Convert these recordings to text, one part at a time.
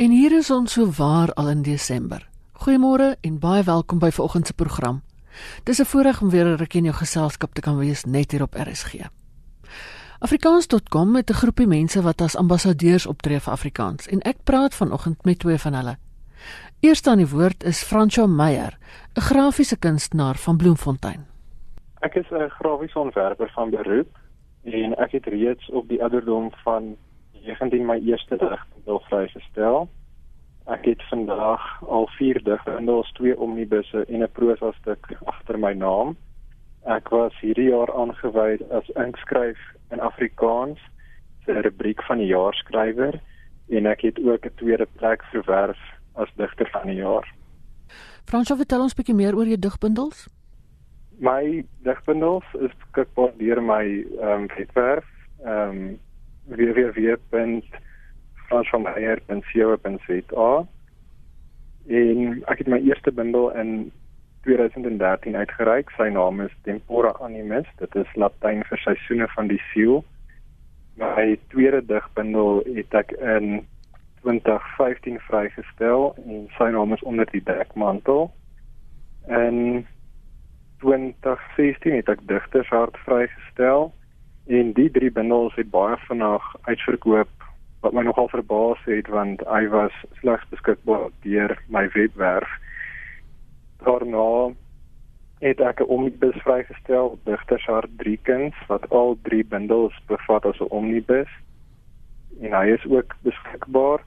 En hier is ons so waar al in Desember. Goeiemôre en baie welkom by vanoggend se program. Dis 'n voorreg om weer 'n rukkie in jou geselskap te kan wees net hier op RSG. Afrikaans.com het 'n groepie mense wat as ambassadeurs optree vir Afrikaans en ek praat vanoggend met twee van hulle. Eerste aan die woord is Francois Meyer, 'n grafiese kunstenaar van Bloemfontein. Ek is 'n grafiese ontwerper van beroep en ek het reeds op die ouderdom van 19 my eerste digbundel vrygestel. Ek het vandag al 4 digbundels, 2 omnibusse en 'n prosa stuk agter my naam. Ek was hierdie jaar aangewy as inkskryf in Afrikaans vir 'n rubriek van die jaarskrywer en ek het ook 'n tweede plek verwerf as digter van die jaar. Fransjo, vertel ons 'n bietjie meer oor jou digbundels. My digbundels is beskikbaar deur my ehm um, webwerf. Ehm um, www.fransvanmeyer.co.za en ek het my eerste bundel in 2013 uitgereik. Sy naam is Tempora Animus. Dit is Latyn vir seisoene van die siel. My tweede digbundel het ek in 2015 vrygestel en sy naam is Onder die dekmantel. En 2016 het ek Digtershart vrygestel en die drie bundels het baie vinnig uitverkoop wat my nogal verbaas het want hy was slegs beskikbaar deur my webwerf. Daarna het ek 'n omnibus vrygestel, Digtershart 3 kuns wat al drie bundels bevat as 'n omnibus en hy is ook beskikbaar.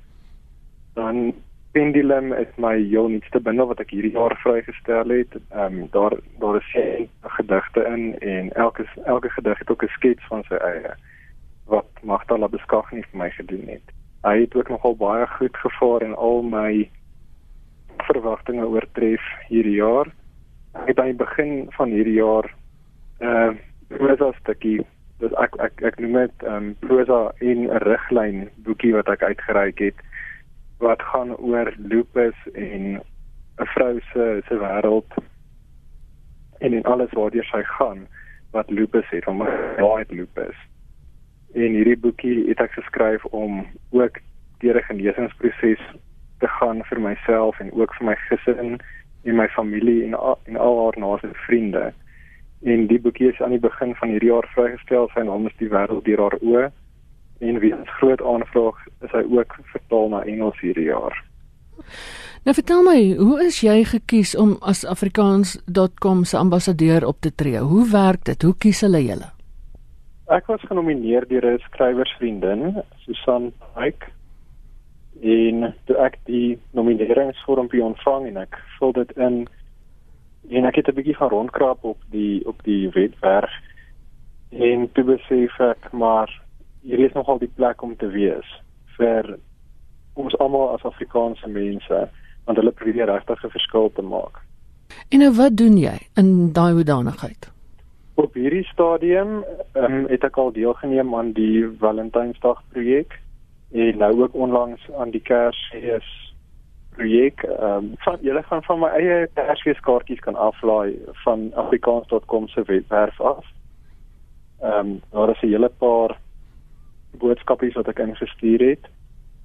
Dan Pendulum is my heel nuutste bundel wat ek hierdie jaar vrygestel het. Ehm um, daar daar is seën gedigte in en elke elke gedig het ook 'n skets van sy eie wat Magdala beskag nie vir my gedoen het. Hy het ook nogal baie goed gevaar en al my verwagtinge oortref hierdie jaar. Ek het aan die begin van hierdie jaar uh prosa stukkie dis ek ek ek noem dit ehm um, prosa in 'n riglyn boekie wat ek uitgereik het wat gaan oor lupus en 'n vrou se se wêreld en en alles waardeur sy gaan wat lupus het om het lupus. En hierdie boekie het ek geskryf om ook deur 'n genesingsproses te gaan vir myself en ook vir my gesin en my familie en al, en al haar naaste vriende. En die boekie is aan die begin van hierdie jaar vrygestel sy naam is die wêreld deur haar oë en wie 'n groot aanvraag is hy ook vertaal na Engels hierdie jaar. Nou vertel my, hoe is jy gekies om as afrikaans.com se ambassadeur op te tree? Hoe werk dit? Hoe kies hulle julle? Ek was genomineer deur 'n skrywersvriendin, Susan Pike. En toe ek die nomineringsvormpie ontvang en ek vul dit in en ek het 'n bietjie gaan rondkrap op die op die webwerf en toe besef ek maar hier is nogal die plek om te wees vir ons almal as Afrikaanse mense want hulle probeer regtig 'n verskil te maak. En nou wat doen jy in daai hoedanigheid? Op hierdie stadium um, het ek al deelgeneem aan die Valentynsdag projek en nou ook onlangs aan die Kersfees projek. Ehm um, van julle gaan van my eie Kersfeeskaartjies kan aflaai van afrikaans.com se webwerf af. Ehm um, daar is 'n hele paar boodskapies wat ek ingestuur het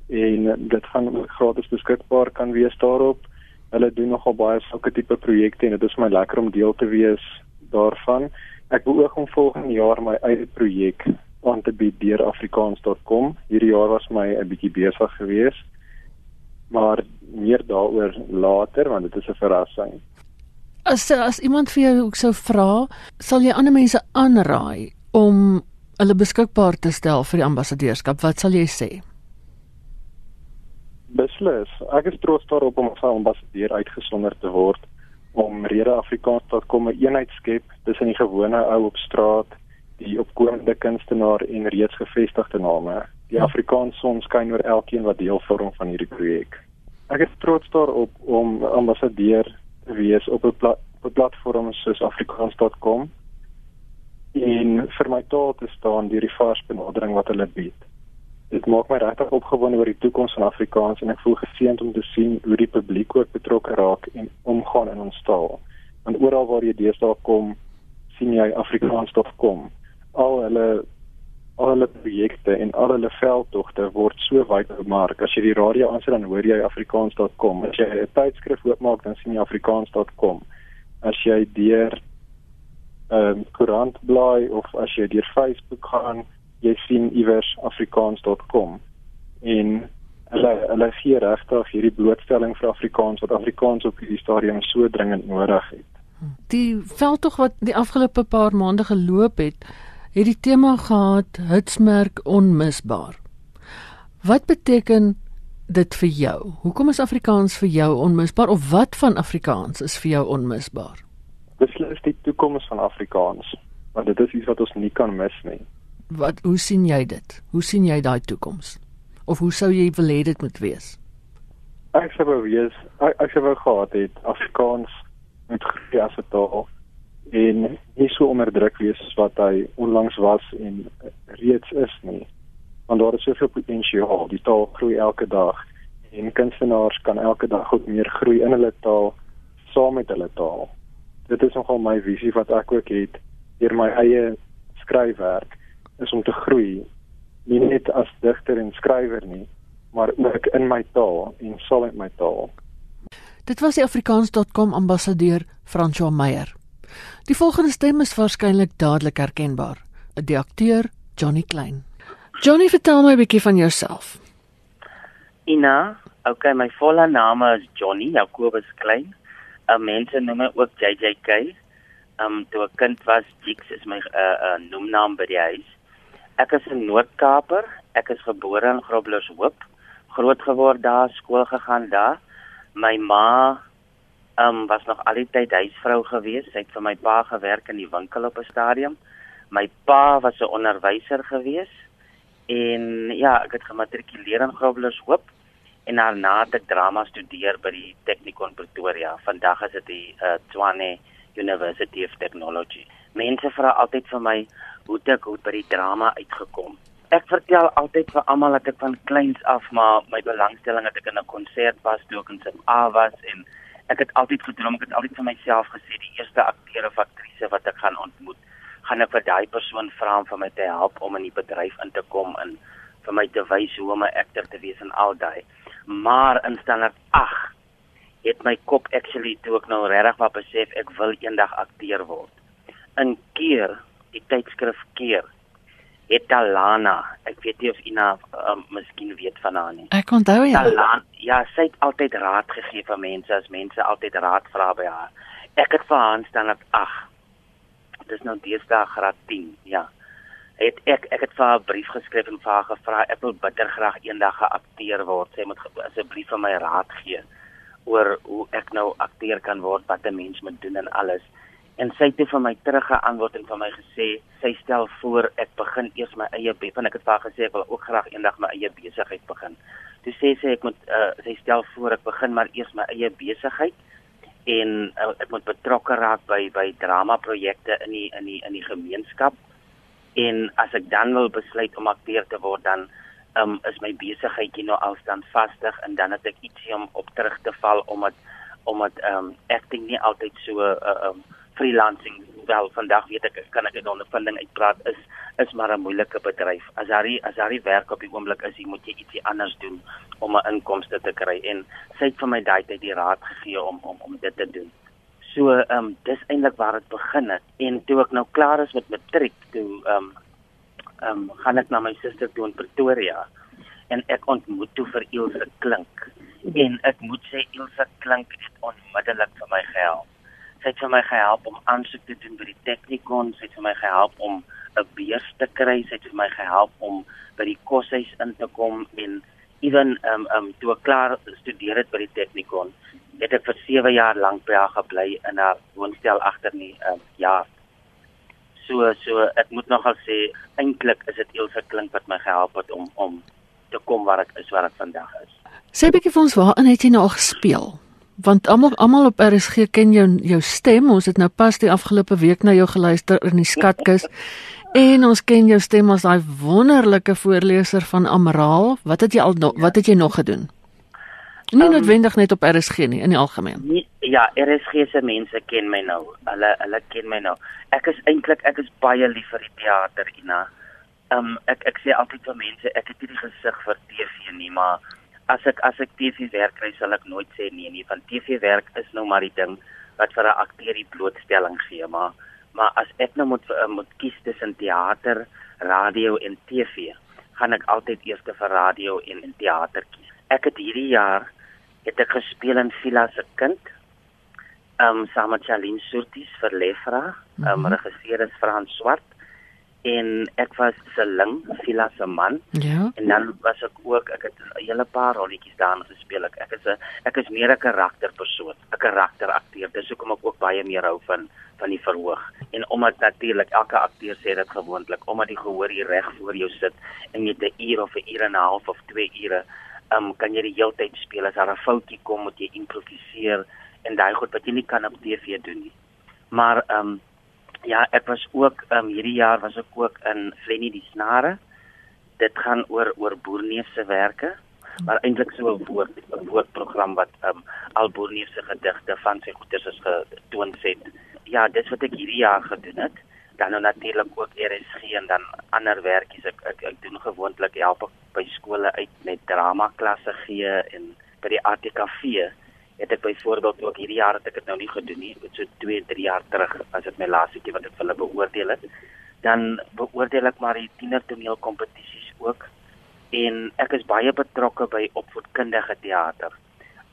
en dit gaan gratis beskikbaar kan wees daarop. Hulle doen nogal baie sulke tipe projekte en dit is my lekker om deel te wees daarvan. Ek beoog om volgende jaar my eie projek aan te bied deur afrikaans.com. Hierdie jaar was my 'n bietjie besig geweest. Maar meer daaroor later want dit is 'n verrassing. As as iemand vir jou sou vra, sal jy ander mense aanraai om hulle beskikbaar te stel vir die ambassadeurskap, wat sal jy sê? Beslis. Ek is trots daarop om as ambassadeur uitgesonder te word om Rede Afrikaans tot kom 'n eenheid skep tussen die gewone ou op straat, die opkomende kunstenaar en reeds gevestigde name. Die Afrikaans son skyn oor elkeen wat deel vorm van hierdie projek. Ek is trots daarop om ambassadeur te wees op 'n pla platform soos afrikaans.com en vir my taal te staan deur die vars benadering wat hulle bied. Dit maak my regtig opgewonde oor die toekoms van Afrikaans en ek voel geseënd om te sien hoe die publiek ook betrokke raak en omgaan in ons taal. Want oral waar jy deesdae kom, sien jy afrikaans.com. Al hulle al hulle projekte en al hulle veldtogte word so wyd bemark. As jy die radio aansit dan hoor jy afrikaans.com. As jy 'n tydskrif oopmaak dan sien jy afrikaans.com. As jy deur 'n um, koerant blaai of as jy deur Facebook gaan, jy sien iewers afrikaans.com. En hulle hulle gee regtig hierdie blootstelling vir Afrikaans wat Afrikaans op hierdie stadium so dringend nodig het. Die veldtog wat die afgelope paar maande geloop het, het die tema gehad hitsmerk onmisbaar. Wat beteken dit vir jou? Hoekom is Afrikaans vir jou onmisbaar of wat van Afrikaans is vir jou onmisbaar? Beslis die toekoms van Afrikaans, want dit is iets wat ons nie kan mis nie. Wat hoe sien jy dit? Hoe sien jy daai toekoms? Of hoe sou jy wil hê dit moet wees? Ek sou wou wees, ek, ek sou wou gehad het Afrikaans met groei as 'n taal en nie so onderdruk wees as wat hy onlangs was en reeds is nie. Want daar is soveel potensiaal. Die taal groei elke dag en kunstenaars kan elke dag ook meer groei in hulle taal saam met hulle taal. Dit is nogal my visie wat ek ook het deur my eie skryfwerk is om te groei nie net as digter en skrywer nie, maar ook in my taal en saam met my taal. Dit was die afrikaans.com ambassadeur François Meyer. Die volgende stem is waarskynlik dadelik herkenbaar. Die akteur Johnny Klein. Johnny, vertel my 'n bietjie van jouself. Ina, okay, my volle naam is Johnny Jacobus Klein. Uh, mense noem my ook JJK. Um toe ek kind was, Jix is my uh, uh, noemnaam by die huis. Ek is 'n Noord-Kaaper. Ek is gebore in Groblershoop, groot geword daar, skool gegaan daar. My ma um was nog altyd huisvrou gewees. Sy het vir my pa gewerk in die winkel op 'n stadium. My pa was 'n onderwyser gewees. En ja, ek het gematrikuleer in Groblershoop en daarna het ek drama studeer by die Technikon Pretoria. Vandag is dit die uh, Tshwane University of Technology. Mense vra altyd vir my hoe ek hoe by die drama uitgekom. Ek vertel altyd vir almal dat ek van kleins af maar my belangstelling het ek in 'n konsert was toe ek in SA was en ek het altyd gedroom, ek het altyd vir myself gesê die eerste akteur of aktrise wat ek gaan ontmoet, gaan ek vir daai persoon vra om vir my te help om in die bedryf in te kom en vir my te wys hoe om 'n akteur te wees en al daai. Maar in standaard 8 het my kop actually toe ek nou regtig wat besef ek wil eendag akteur word. In keer die tydskrif keer het Talana, ek weet nie of Ina um, miskien weet van haar nie. Ek onthou ja. Talana, ja, sy het altyd raad gegee vir mense as mense altyd raad vra by haar. Ek het vir haar staan dat ag. Dis nou deesdae graad 10, ja. Het ek ek het vir haar 'n brief geskryf en vir haar gevra ek wil bitter graag eendag 'n akteur word. Sy moet asseblief vir my raad gee oor hoe ek nou akteur kan word, wat 'n mens moet doen en alles. En sy het vir my teruggeantwoord en vir my gesê sy stel voor ek begin eers my eie bep en ek het vir haar gesê ek wil ook graag eendag my eie besigheid begin. Toe sê sy ek moet uh, sy stel voor ek begin maar eers my eie besigheid en uh, ek moet betrokke raak by by drama projekte in die in die in die gemeenskap. En as ek dan wil besluit om akteur te word dan um, is my besigheidjie nou al standvastig en dan het ek ietsie om op terug te val omdat omdat um, acting nie altyd so uh, um, freelancing wel vandag weet ek kan ek 'n ondervinding uitpraat is is maar 'n moeilike bedryf. As daar as nie werk op die oomblik is, jy moet jy ietsie anders doen om 'n inkomste te kry en sy het vir my daai tyd die raad gegee om om om dit te doen. So ehm um, dis eintlik waar dit begin het. En toe ek nou klaar is met matriek toe ehm um, ehm um, gaan ek na my suster toe in Pretoria. En ek ontmoet toe vir Ilse Klink. En ek moet sê Ilse Klink het onmiddellik vir my gehelp. Sy het vir my gehelp om aansoek te doen by die Technikon, sy het vir my gehelp om 'n beurs te kry, sy het vir my gehelp om by die koshuis in te kom. En ewen um um toe ek klaar studeer het by die Technikon, het ek vir 7 jaar lank by haar gebly in haar woonstel agter nie um ja. So so ek moet nogal sê eintlik is dit Elsə klink wat my gehelp het om om te kom waar ek is waar ek vandag is. Sê bietjie vir ons waarin het jy nou gespeel? want almal almal op RSG ken jou jou stem. Ons het nou pas die afgelope week na jou geluister in die skatkis. En ons ken jou stem as daai wonderlike voorleser van Amraal. Wat het jy al no, wat het jy nog gedoen? Nie um, noodwendig net op RSG nie, in die algemeen. Nie, ja, RSG se mense ken my nou. Hulle hulle ken my nou. Ek is eintlik ek is baie lief vir die teater, Ina. um, ek ek sê altyd vir mense, ek het nie die gesig vir TV nie, maar as ek as ek TV werk kry, sal ek nooit sê nee nie, want TV werk is nou maar die ding wat vir 'n akteur die blootstelling gee, maar maar as ek nou moet uh, moet kies tussen teater, radio en TV, gaan ek altyd eers vir radio en en teater kies. Ek het hierdie jaar het ek gespeel in Villa se kind. Ehm um, saam met Charlene Surtis vir Lefra, ehm um, mm -hmm. regisseur is Frans Swart en ek was se ling Villa se man. Ja. En dan was ek ook ek het 'n hele paar rolletjies daarin gespeel. Ek ek is 'n ek is meer 'n karakterpersoon, 'n karakterakteur. Dis hoekom ek ook baie meer hou van van die verhoog. En omdat natuurlik elke akteur sê dit gewoonlik, omdat die gehoor hier reg voor jou sit en jy 'n uur of 'n uur en 'n half of 2 ure, um, kan jy die hele tyd speel as daar 'n foutjie kom, moet jy improviseer en daai goed wat jy nie kan op TV doen nie. Maar ehm um, ja, ek was ook ehm um, hierdie jaar was ek ook in Flenny die Snare. Dit gaan oor oor Boerneef se werke, maar eintlik so 'n woord 'n woordprogram wat ehm um, al Boerneef se gedigte van sy goeders is getoon het. Ja, dis wat ek hierdie jaar gedoen het. Dan nou natuurlik ook RSG en dan ander werkies. Ek ek, ek doen gewoonlik help ek by skole uit met drama klasse gee en by die ATKV het ek byvoorbeeld ook hierdie jaar het ek dit nou nie gedoen nie, so 2, 3 jaar terug as dit my laaste keer wat ek hulle beoordeel het. Dan beoordeel ek maar die tienertoneelkompetisies ook en ek is baie betrokke by opvoedkundige teater.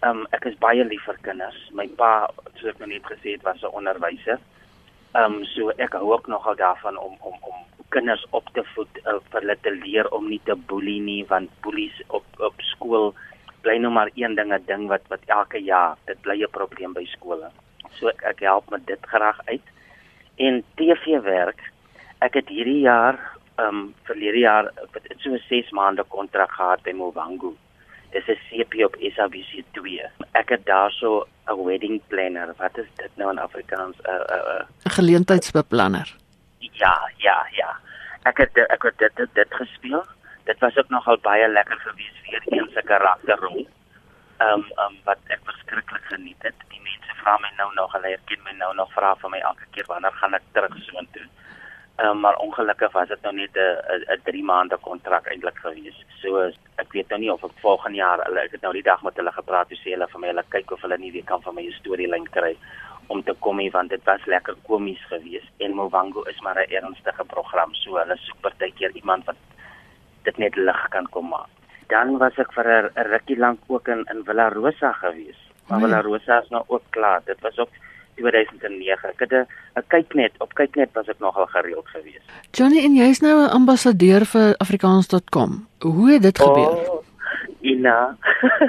Um ek is baie lief vir kinders. My pa, soos ek nou net gesê het, was 'n onderwyser. Um so ek hou ook nogal daarvan om om om kinders op te voed uh, vir hulle te leer om nie te boelie nie want boelies op op skool bly nou maar een ding 'n ding wat wat elke jaar dit bly 'n probleem by skole. So ek, ek help met dit graag uit. En TV werk. Ek het hierdie jaar ehm um, verlede jaar het so 'n 6 maande kontrak gehad by Movangu. Dis 'n CP op SABC 2. Ek het daarso 'n wedding planner. Wat is dit nou in Afrikaans? 'n 'n 'n geleentheidsbeplanner. Ja, ja, ja. Ek het ek het dit dit, dit gespeel dit was ook nogal baie lekker gewees weer een se karakterrol. Ehm um, ehm um, wat ek verskriklik geniet het. Die mense vra my nou nog, hulle herken my nou nog vra vir my elke keer wanneer gaan ek terug soontoe. Um, maar ongelukkig was dit nou net 'n 'n 3 maande kontrak eintlik gewees. So ek weet nou nie of ek volgende jaar hulle ek het nou die dag met hulle gepraat hoe sê hulle vir my hulle kyk of hulle nie weer kan van my storielyn kry om te kom hier want dit was lekker komies geweest en Movango is maar 'n ernstige program so hulle soek partykeer iemand wat dit net lig kan kom maak. Dan was ek vir 'n rukkie lank ook in in Villa Rosa gewees. Maar Villa Rosa is nou ook klaar. Dit was ook 2009. Ek het 'n kyknet op kyknet was ek nogal gereeld gewees. Johnny en jy is nou 'n ambassadeur vir afrikaans.com. Hoe het dit gebeur? Oh, Ina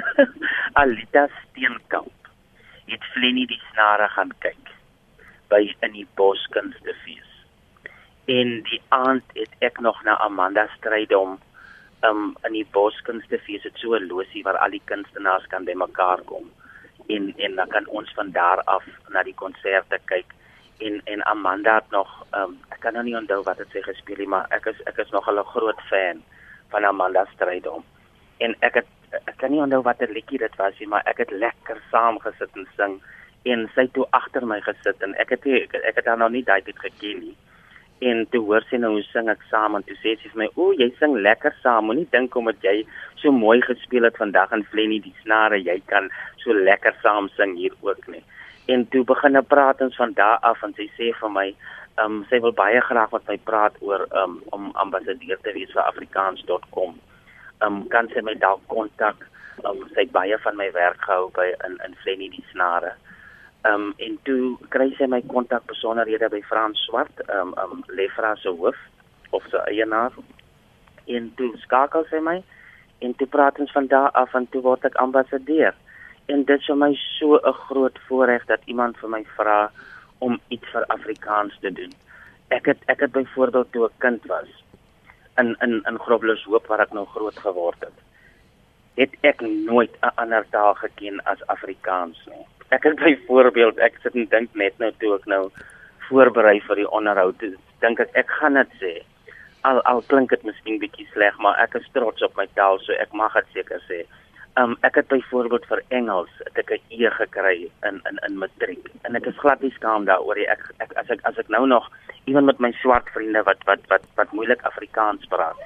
Alita Steenkamp. Het Flenny die snare gaan kyk by in die Boskunstefees en die aand het ek nog na Amanda Strydom um in die boskunstefees het so 'n losie waar al die kunstenaars kan bymekaar kom en en dan kan ons van daar af na die konserte kyk. En en Amanda het nog um ek kan nou nie onthou wat het sy gespeel nie maar ek is ek is nog 'n groot fan van Amanda Strydom. En ek het ek kan nie onthou watter liedjie dit was nie maar ek het lekker saam gesit en sing en sy toe agter my gesit en ek het ek, ek het haar nog nie daai tyd geken nie en toe hoor sy nou hoe sing ek saam en toe sê sy vir my o jy sing lekker saam moenie dink omdat jy so mooi gespeel het vandag in Flenny die snare jy kan so lekker saam sing hier ook nie. En toe begin ons praat ons van daar af en sy sê vir my um, sy wil baie graag met my praat oor um, om ambassadeur te wees vir afrikaans.com um, kan sy my dalk kontak? Um, sy het baie van my werk gehou by in in Flenny die snare Ehm um, en toe kry sy my kontak besonderhede by Frans Swart, ehm um, ehm um, Lefra se hoof of sy eienaar. En toe skakel sy my en toe praat ons van daar af en toe word ek ambassadeur. En dit is vir my so 'n groot voorreg dat iemand vir my vra om iets vir Afrikaans te doen. Ek het ek het byvoorbeeld toe 'n kind was in in in Groblershoop hoop waar ek nou groot geword het. Het ek nooit 'n ander taal geken as Afrikaans nie ek het byvoorbeeld ek sit en dink net nou toe ek nou voorberei vir die onderhoud dink ek ek gaan dit sê al al klink dit miskien bietjie sleg maar ek is trots op my taal so ek mag dit seker sê Um ek het byvoorbeeld vir Engels het ek 'n E gekry in in in matriek en ek is glad nie skaam daaroor ek, ek as ek as ek nou nog ewen met my swart vriende wat wat wat wat moeilik Afrikaans praat.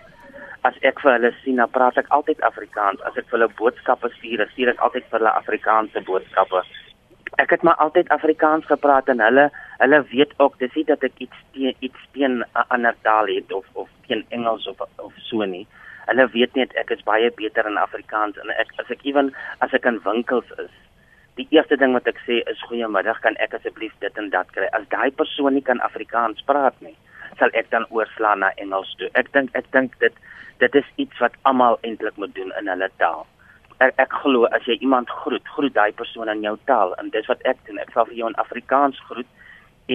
As ek vir hulle sien, dan praat ek altyd Afrikaans. As ek vir hulle boodskappe stuur, stuur ek altyd vir hulle Afrikaanse boodskappe. Ek het maar altyd Afrikaans gepraat en hulle hulle weet ook dis nie dat ek iets teen iets teen 'n ander taal het of of teen Engels of of so nie. Hulle weet net ek is baie beter in Afrikaans en ek as ek ewen as ek in winkels is die eerste ding wat ek sê is goeiemiddag kan ek asseblief dit en dat kry? As daai persoon nie kan Afrikaans praat nie sal ek dan oorslaan na Engels toe. Ek dink ek dink dit dit is iets wat almal eintlik moet doen in hulle taal ek ek glo as jy iemand groet groet daai persoon in jou taal en dis wat ek doen ek sal vir jou in Afrikaans groet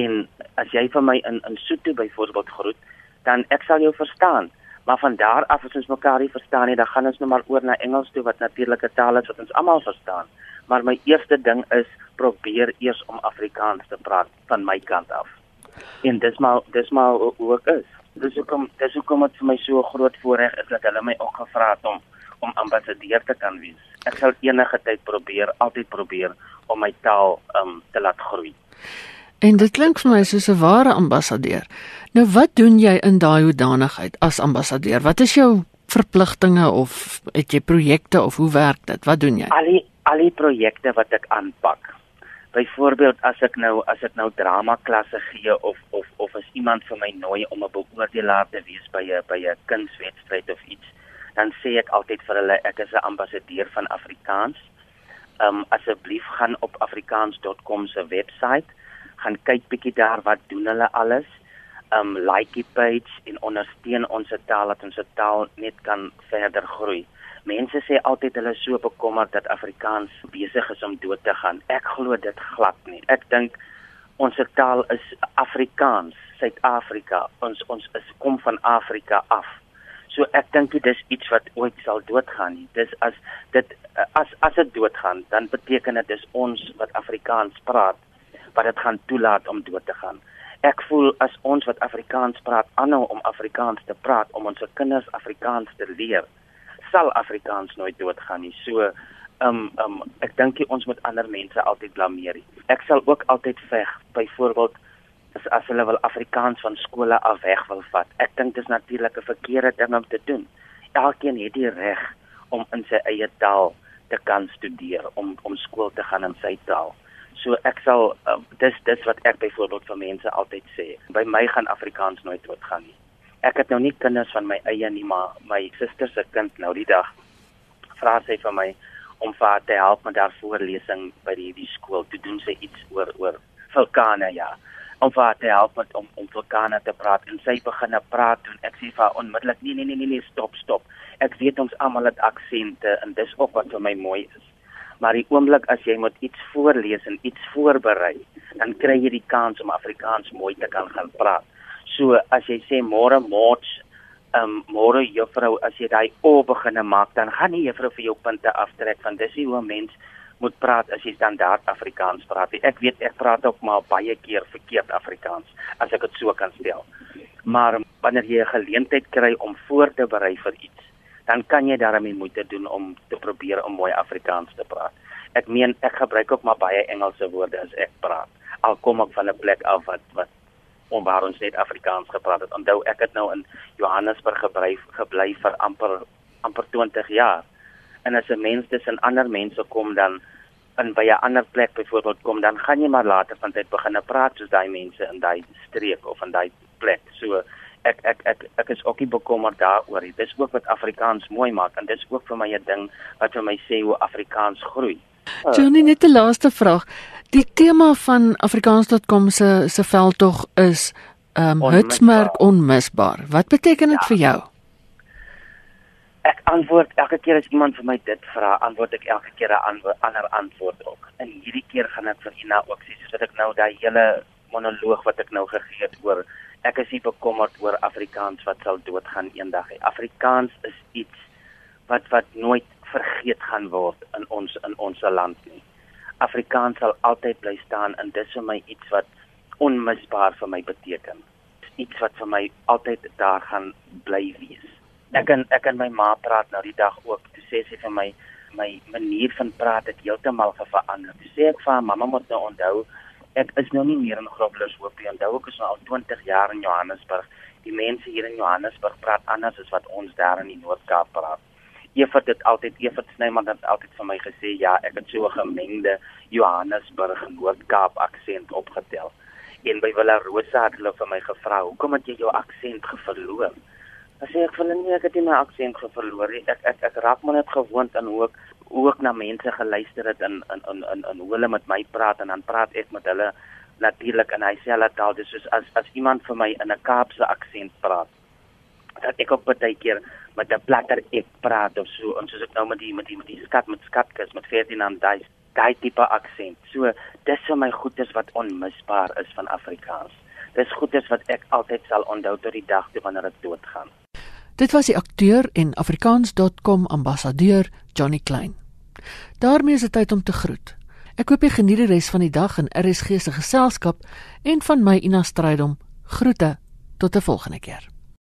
en as jy vir my in in Sotho byvoorbeeld groet dan ek sal jou verstaan Maar van daar af as ons mekaar nie verstaan nie, dan gaan ons nou maar oor na Engels toe wat natuurlike taal is wat ons almal verstaan. Maar my eerste ding is probeer eers om Afrikaans te praat van my kant af. En dis maar dis maar hoe ek is. Dis hoekom dis hoekom dit vir my so groot voorreg is dat hulle my ook gevra het om om ambassadeur te kan wees. Ek sal enige tyd probeer, altyd probeer om my taal um te laat groei. En dit klink vir my soos 'n ware ambassadeur. Nou wat doen jy in daai hoedanigheid as ambassadeur? Wat is jou verpligtinge of het jy projekte of hoe werk dit? Wat doen jy? Al die al die projekte wat ek aanpak. Byvoorbeeld as ek nou as ek nou drama klasse gee of of of as iemand vir my nooi om 'n beoordelaar te wees by 'n by 'n kunswedstryd of iets, dan sê ek altyd vir hulle ek is 'n ambassadeur van Afrikaans. Um asseblief gaan op afrikaans.com se webwerf gaan kyk bietjie daar wat doen hulle alles. Um like die page en ondersteun ons taal dat ons taal net kan verder groei. Mense sê altyd hulle is so bekommerd dat Afrikaans besig is om dood te gaan. Ek glo dit glad nie. Ek dink ons taal is Afrikaans, Suid-Afrika. Ons ons is kom van Afrika af. So ek dink dit is iets wat ooit sal doodgaan nie. Dis as dit as as dit doodgaan, dan beteken dit dis ons wat Afrikaans praat wat dit gaan toelaat om dood te gaan. Ek voel as ons wat Afrikaans praat aanhou om Afrikaans te praat om ons kinders Afrikaans te leer, sal Afrikaans nooit doodgaan nie. So um um ek dink ons moet ander mense altyd blameer. Ek sal ook altyd veg byvoorbeeld as as hulle wil Afrikaans van skole af weg wil vat. Ek dink dit is natuurlik 'n verkeerde ding om te doen. Elkeen het die reg om in sy eie taal te kan studeer, om om skool te gaan in sy taal. So ek sal uh, dis dis wat ek byvoorbeeld vir mense altyd sê. By my gaan Afrikaans nooit doodgaan nie. Ek het nou nie kinders van my eie nie, maar my suster se kind nou die dag vra sy vir my om vir haar te help met haar voorlesing by die die skool. Toe doen sy iets oor oor vulkane ja. Om vir haar te help met om om vulkane te praat en sy begin te praat en ek sê vir haar onmiddellik nee nee nee nee nee stop stop. Ek weet ons almal het aksente en dis ook wat vir my mooi is maar die oomblik as jy moet iets voorlees en iets voorberei, dan kry jy die kans om Afrikaans mooi te kan gaan praat. So as jy sê môre ehm um, môre juffrou, as jy daai o beginne maak, dan gaan nie juffrou vir jou punte aftrek van dis hoe 'n mens moet praat as jy standaard Afrikaans praat. Ek weet ek praat ook maar baie keer verkeerd Afrikaans as ek dit so kan stel. Maar wanneer jy 'n geleentheid kry om voor te berei vir iets, dan kan jy daarmee moeite doen om te probeer om mooi Afrikaans te praat. Ek meen ek gebruik ook maar baie Engelse woorde as ek praat. Al kom ek van 'n plek af wat wat onwaar ons net Afrikaans gepraat het. Onthou ek het nou in Johannesburg gebly gebly vir amper amper 20 jaar. En as 'n mens tussen ander mense kom dan in by 'n ander plek byvoorbeeld kom dan gaan jy maar later van tyd begin praat soos daai mense in daai streek of in daai plek. So ek ek ek ek is ook nie bekommerd daaroor nie. Dis ook wat Afrikaans mooi maak en dis ook vir my 'n ding wat vir my sê hoe Afrikaans groei. Johnny, net 'n laaste vraag. Die tema van afrikaans.com se se veldtog is ehm um, hitsmerk onmisbaar. Wat beteken dit ja. vir jou? Ek antwoord elke keer as iemand vir my dit vra, antwoord ek elke keer 'n ander antwoord ook. En hierdie keer gaan ek vir Ina ook sê soos ek nou daai hele monoloog wat ek nou gegee het oor ek is nie bekommerd oor Afrikaans wat sal doodgaan eendag nie. Afrikaans is iets wat wat nooit vergeet gaan word in ons in ons land nie. Afrikaans sal altyd bly staan en dis vir my iets wat onmisbaar vir my beteken. Iets wat vir my altyd daar gaan bly wees. Ek en ek en my ma praat nou die dag ook. Toe sê sy vir my my manier van praat het heeltemal verander. Sê ek vir mamma moet nou onthou ek is nou nie meer in Groblershoop nie. Onthou ek is nou al 20 jaar in Johannesburg. Die mense hier in Johannesburg praat anders as wat ons daar in die Noord-Kaap praat. Evert het altyd Evert Snyman het altyd vir my gesê ja, ek het so 'n gemengde Johannesburg Noord-Kaap aksent opgetel. En by Villa Rosa het hulle vir my gevra, "Hoekom het jy jou aksent verloor?" Sê ek voel nie ek het nie my aksent verloor nie. Ek ek ek raak maar net gewoond aan hoe ek ek na mense geluister het en in in in in hoe hulle met my praat en dan praat ek met hulle natuurlik in dieselfde taal. Dis soos as as iemand vir my in 'n Kaapse aksent praat dat ek op baie keer met 'n platter ek praat of so en soos ek nou met die met die met die skat met skatkis met 14 aan daai daai tipe aksent. So dis vir my goedes wat onmisbaar is van Afrikaans. Dis goedes wat ek altyd sal onthou tot die dag toe wanneer ek doodgaan. Dit was die akteur en afrikaans.com ambassadeur Johnny Klein. daarmee is dit tyd om te groet. Ek hoop jy geniet die res van die dag in RSG se geselskap en van my Ina Strydom. Groete tot 'n volgende keer.